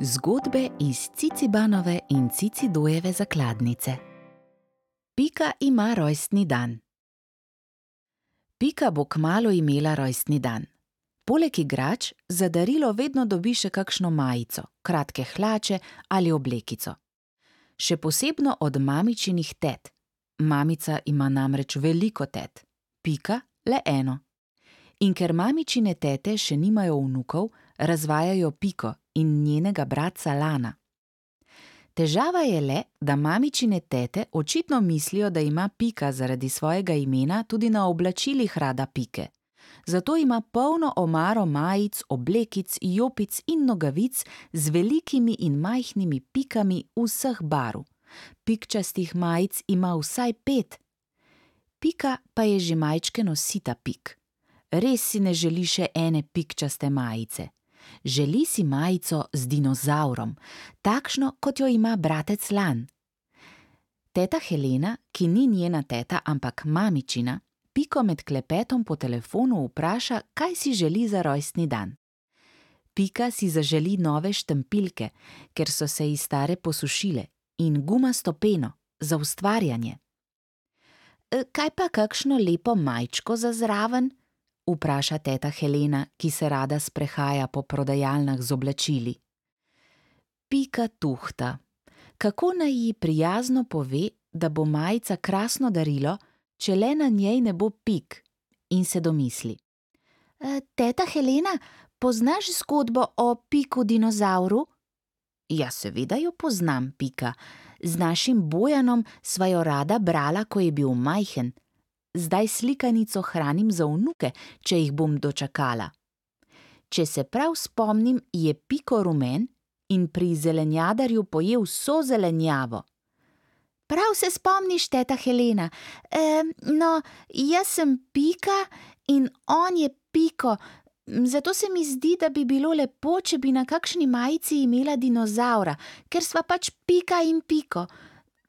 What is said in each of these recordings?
Zgodbe iz Cicibanove in Cicidojeve zakladnice. Pika ima rojstni dan. Pika bo kmalu imela rojstni dan. Poleg igrač za darilo vedno dobi še kakšno majico, kratke hlače ali oblekico. Še posebno od mamičinih tet. Mamica ima namreč veliko tet, Pika le eno. In ker mamičine tete še nimajo vnukov, razvajajo Piko in njenega bratca Lana. Težava je le, da mamičine tete očitno mislijo, da ima Pika zaradi svojega imena tudi na oblačilih rada pike. Zato ima polno omaro majic, oblekic, jopic in nogavic z velikimi in majhnimi pikami vseh barv. Pikčastih majic ima vsaj pet. Pika pa je že majčkeno sita pik. Res si ne želi še ene pikčaste majice. Želi si majico z dinozavrom, takšno, kot jo ima bratec Lan. Teta Helena, ki ni njena teta, ampak mamičina, Piko med klepetom po telefonu vpraša, kaj si želi za rojstni dan. Pika si zaželi nove štampilke, ker so se ji stare posušile, in gumasto peno za ustvarjanje. "E, Kaj pa kakšno lepo majčko za zraven? Vpraša teta Helena, ki se rada sprehaja po prodajalnah z oblačili. Pika tuhta. Kako naj ji prijazno pove, da bo majica krasno darilo, če le na njej ne bo pik, in se domisli. "E, Teta Helena, poznaš zgodbo o piku dinozavru? Ja, seveda jo poznam, Pika. Z našim Bojanom sva jo rada brala, ko je bil majhen. Zdaj slikanico hranim za vnuke, če jih bom dočakala. Če se prav spomnim, je Piko rumen in pri zelenjadarju pojel vso zelenjavo. Prav se spomniš, teta Helena. E, no, jaz sem Pika in on je Piko, zato se mi zdi, da bi bilo lepo, če bi na kakšni majici imela dinozavra, ker sva pač Pika in Piko.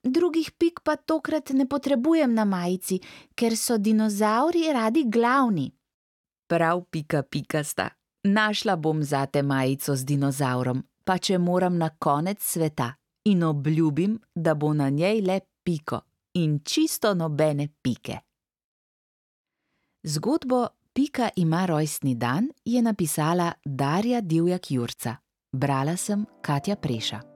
Drugih pik pa tokrat ne potrebujem na majici, ker so dinozavri radi glavni. Prav, Pika Pikasta. Našla bom zate majico z dinozavrom, pa če moram na konec sveta, in obljubim, da bo na njej le Piko in čisto nobene pike. Zgodbo Pika ima rojstni dan je napisala Darja Divjak Jurca. Brala sem Katja Preša.